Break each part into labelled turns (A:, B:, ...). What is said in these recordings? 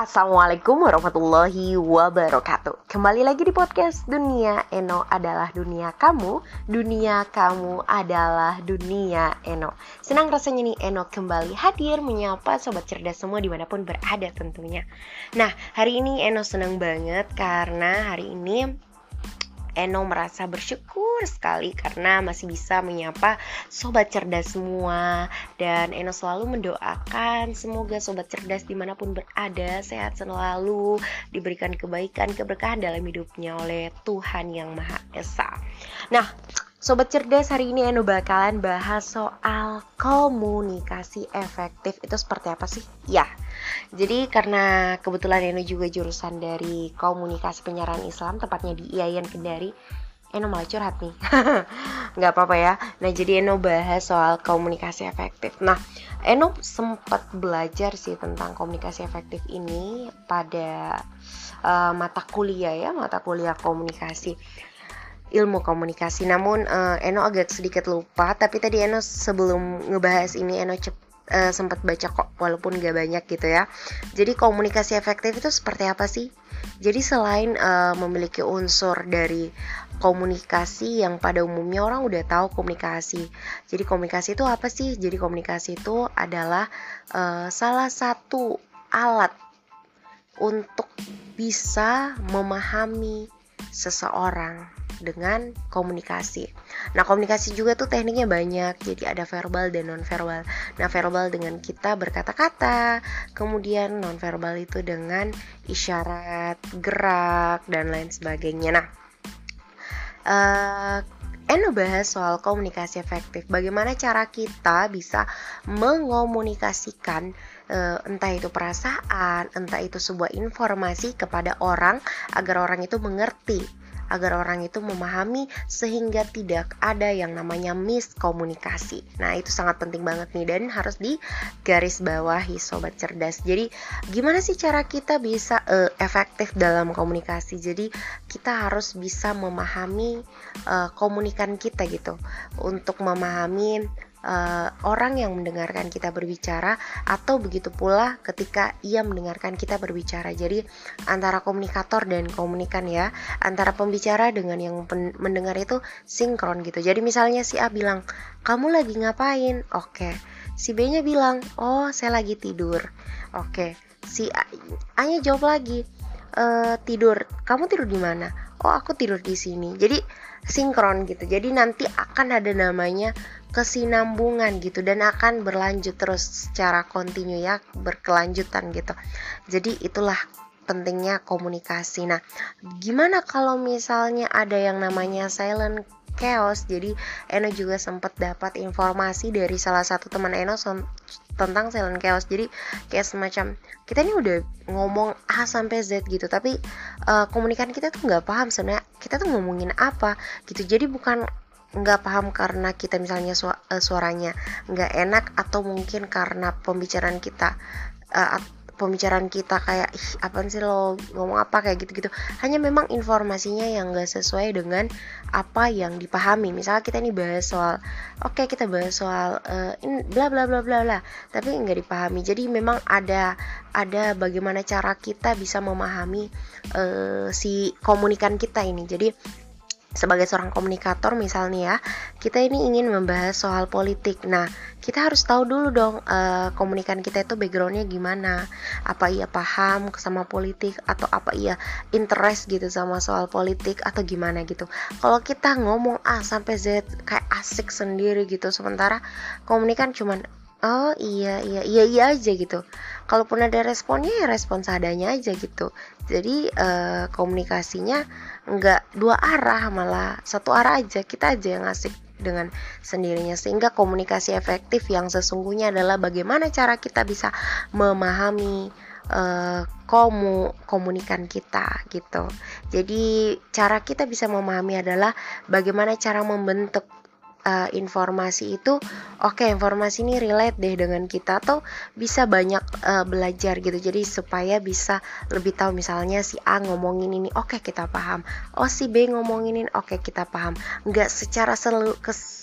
A: Assalamualaikum warahmatullahi wabarakatuh. Kembali lagi di podcast Dunia Eno adalah dunia kamu. Dunia kamu adalah dunia Eno. Senang rasanya nih Eno kembali hadir Menyapa sobat cerdas semua di mana pun berada tentunya. Nah hari ini Eno senang banget Karena hari ini Eno merasa bersyukur sekali karena masih bisa menyapa sobat cerdas semua dan Eno selalu mendoakan semoga sobat cerdas di mana pun berada sehat selalu diberikan kebaikan keberkahan dalam hidupnya oleh Tuhan yang Maha Esa. Nah, Sobat cerdas, hari ini Eno bakalan bahas soal komunikasi efektif itu seperti apa sih? Ya, jadi karena kebetulan Eno juga jurusan dari komunikasi penyiaran Islam, tepatnya di IAIN Kendari, Eno malah curhat nih. Nggak apa-apa ya. Nah jadi Eno bahas soal komunikasi efektif. Nah Eno sempat belajar sih tentang komunikasi efektif ini pada uh, mata kuliah ya mata kuliah komunikasi ilmu komunikasi. Namun uh, Eno agak sedikit lupa, tapi tadi Eno sebelum ngebahas ini Eno cep, uh, sempat baca kok walaupun gak banyak gitu ya. Jadi komunikasi efektif itu seperti apa sih? Jadi selain uh, memiliki unsur dari komunikasi yang pada umumnya orang udah tahu komunikasi. Jadi komunikasi itu apa sih? Jadi komunikasi itu adalah uh, salah satu alat untuk bisa memahami seseorang dengan komunikasi. Nah, komunikasi juga tuh tekniknya banyak. Jadi ada verbal dan non verbal. Nah, verbal dengan kita berkata-kata, kemudian non verbal itu dengan isyarat, gerak dan lain sebagainya. Nah, uh, Eno bahas soal komunikasi efektif. Bagaimana cara kita bisa mengomunikasikan uh, entah itu perasaan, entah itu sebuah informasi kepada orang agar orang itu mengerti agar orang itu memahami sehingga tidak ada yang namanya miskomunikasi. Nah, itu sangat penting banget nih dan harus di garis bawahi sobat cerdas. Jadi, gimana sih cara kita bisa uh, efektif dalam komunikasi? Jadi, kita harus bisa memahami uh, komunikan kita gitu untuk memahami uh, orang yang mendengarkan kita berbicara atau begitu pula ketika ia mendengarkan kita berbicara. Jadi antara komunikator dan komunikan ya, antara pembicara dengan yang mendengar itu sinkron gitu. Jadi misalnya si A bilang, "Kamu lagi ngapain?" Oke. Si B-nya bilang, "Oh, saya lagi tidur." Oke. Si A-nya jawab lagi, e, "Tidur. Kamu tidur di mana?" "Oh, aku tidur di sini." Jadi sinkron gitu. Jadi nanti akan ada namanya kesinambungan gitu dan akan berlanjut terus secara kontinu ya berkelanjutan gitu. Jadi itulah pentingnya komunikasi. Nah gimana kalau misalnya ada yang namanya silent chaos? Jadi Eno juga sempat dapat informasi dari salah satu teman Eno tentang silent chaos. Jadi kayak semacam kita ini udah ngomong A sampai Z gitu tapi uh, komunikan kita tuh nggak paham sebenarnya kita tuh ngomongin apa gitu. Jadi bukan nggak paham karena kita misalnya eh, suaranya nggak enak atau mungkin karena pembicaraan kita uh, pembicaraan kita kayak ih apa sih lo ngomong apa? kayak gitu-gitu. Hanya memang informasinya yang gak sesuai dengan apa yang dipahami. Misalnya kita ini bahas soal oke okay, kita bahas soal uh, bla bla bla bla bla tapi nggak dipahami. Jadi memang ada ada bagaimana cara kita bisa memahami uh, si komunikan kita ini. Jadi sebagai seorang komunikator misalnya ya kita ini ingin membahas soal politik. Nah kita harus tahu dulu dong uh, komunikan kita itu backgroundnya gimana. Apa ia paham sama politik atau apa ia interest gitu sama soal politik atau gimana gitu. Kalau kita ngomong A sampai Z kayak asik sendiri gitu sementara komunikan cuman oh iya iya iya iya aja gitu. Kalaupun ada responnya ya respon seadanya aja gitu. Jadi uh, komunikasinya nggak dua arah malah satu arah aja. Kita aja yang asik dengan sendirinya. Sehingga komunikasi efektif yang sesungguhnya adalah bagaimana cara kita bisa memahami uh, komu komunikan kita gitu. Jadi cara kita bisa memahami adalah bagaimana cara membentuk uh, informasi itu oke okay, informasi ini relate deh dengan kita atau bisa banyak uh, belajar gitu. Jadi supaya bisa lebih tahu misalnya si A ngomongin ini oke okay, kita paham. Oh si B ngomongin ini oke okay, kita paham. Nggak secara selu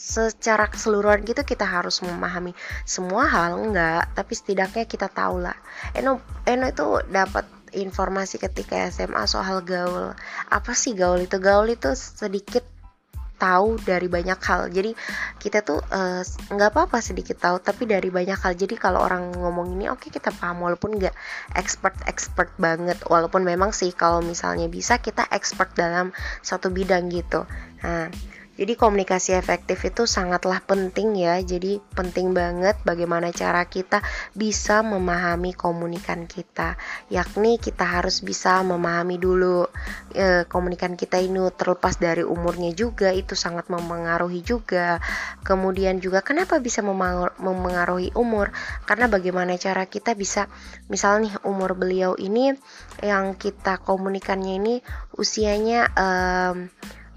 A: secara keseluruhan gitu kita harus memahami semua hal enggak tapi setidaknya kita tahu lah Eno Eno itu dapat informasi ketika SMA soal gaul. Apa sih gaul itu? Gaul itu sedikit tahu dari banyak hal. Jadi kita tuh eh, nggak uh, apa-apa sedikit tahu tapi dari banyak hal. Jadi kalau orang ngomong ini oke okay, kita paham walaupun nggak expert expert banget. Walaupun memang sih kalau misalnya bisa kita expert dalam satu bidang gitu. Nah jadi komunikasi efektif itu sangatlah penting ya. Jadi penting banget bagaimana cara kita bisa memahami komunikan kita. Yakni kita harus bisa memahami dulu e, komunikan kita ini terlepas dari umurnya juga itu sangat mempengaruhi juga. Kemudian juga kenapa bisa mempengaruhi umur? Karena bagaimana cara kita bisa misalnya nih umur beliau ini yang kita komunikannya ini usianya um,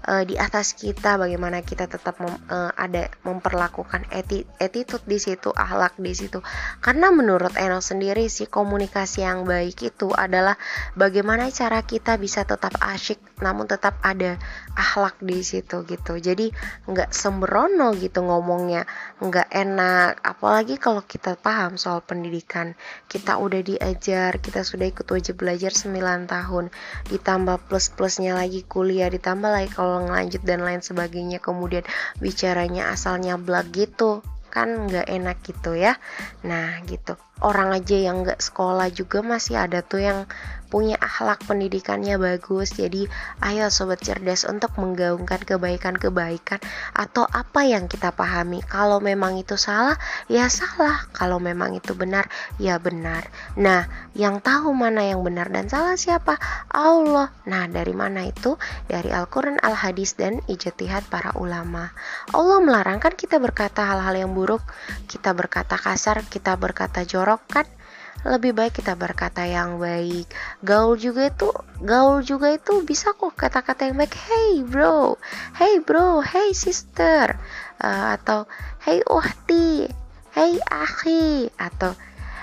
A: uh, di atas kita bagaimana kita tetap mem, uh, ada memperlakukan eti, attitude di situ akhlak di situ. Karena menurut Eno sendiri sih komunikasi yang baik itu adalah bagaimana cara kita bisa tetap asyik namun tetap ada akhlak di situ gitu. Jadi nggak sembrono gitu ngomongnya. Nggak enak. Apalagi kalau kita paham soal pendidikan. Kita udah diajar kita sudah ikut wajib belajar 9 tahun. Ditambah plus plusnya lagi kuliah ditambah lagi kalau ngelanjut dan lain sebagainya. Kemudian bicaranya asalnya blag gitu kan nggak enak gitu ya. Nah gitu. Orang aja yang nggak sekolah juga masih ada tuh yang punya akhlak pendidikannya bagus jadi ayo sobat cerdas untuk menggaungkan kebaikan-kebaikan atau apa yang kita pahami. Kalau memang itu salah ya salah. Kalau memang itu benar ya benar. Nah yang tahu mana yang benar dan salah siapa? Allah. Nah dari mana itu? Dari Al-Quran Al-Hadis dan ijtihad para ulama. Allah melarang kan kita berkata hal-hal yang buruk. Kita berkata kasar kita berkata jorok kan lebih baik kita berkata yang baik. Gaul juga itu gaul juga itu bisa kok kata-kata yang baik. Hey bro. Hey bro. Hey sister. Uh, atau hey uhti. Hey akhi. Atau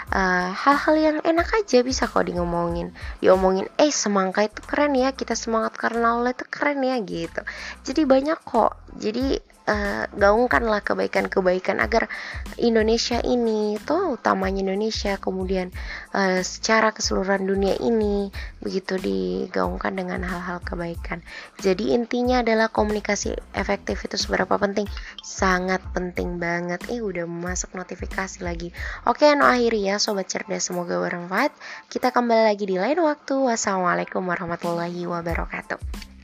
A: eh, hal-hal uh, yang enak aja bisa kok di ngomongin diomongin eh semangka itu keren ya. Kita semangat karena Allah itu keren ya gitu. Jadi banyak kok. Jadi uh, gaungkanlah kebaikan-kebaikan agar Indonesia ini tuh utamanya Indonesia kemudian uh, secara keseluruhan dunia ini begitu digaungkan dengan hal-hal kebaikan. Jadi intinya adalah komunikasi efektif itu seberapa penting? Sangat penting banget. Eh udah masuk notifikasi lagi. Oke, no akhiri ya sobat cerdas semoga bermanfaat. Kita kembali lagi di lain waktu. Wassalamualaikum warahmatullahi wabarakatuh.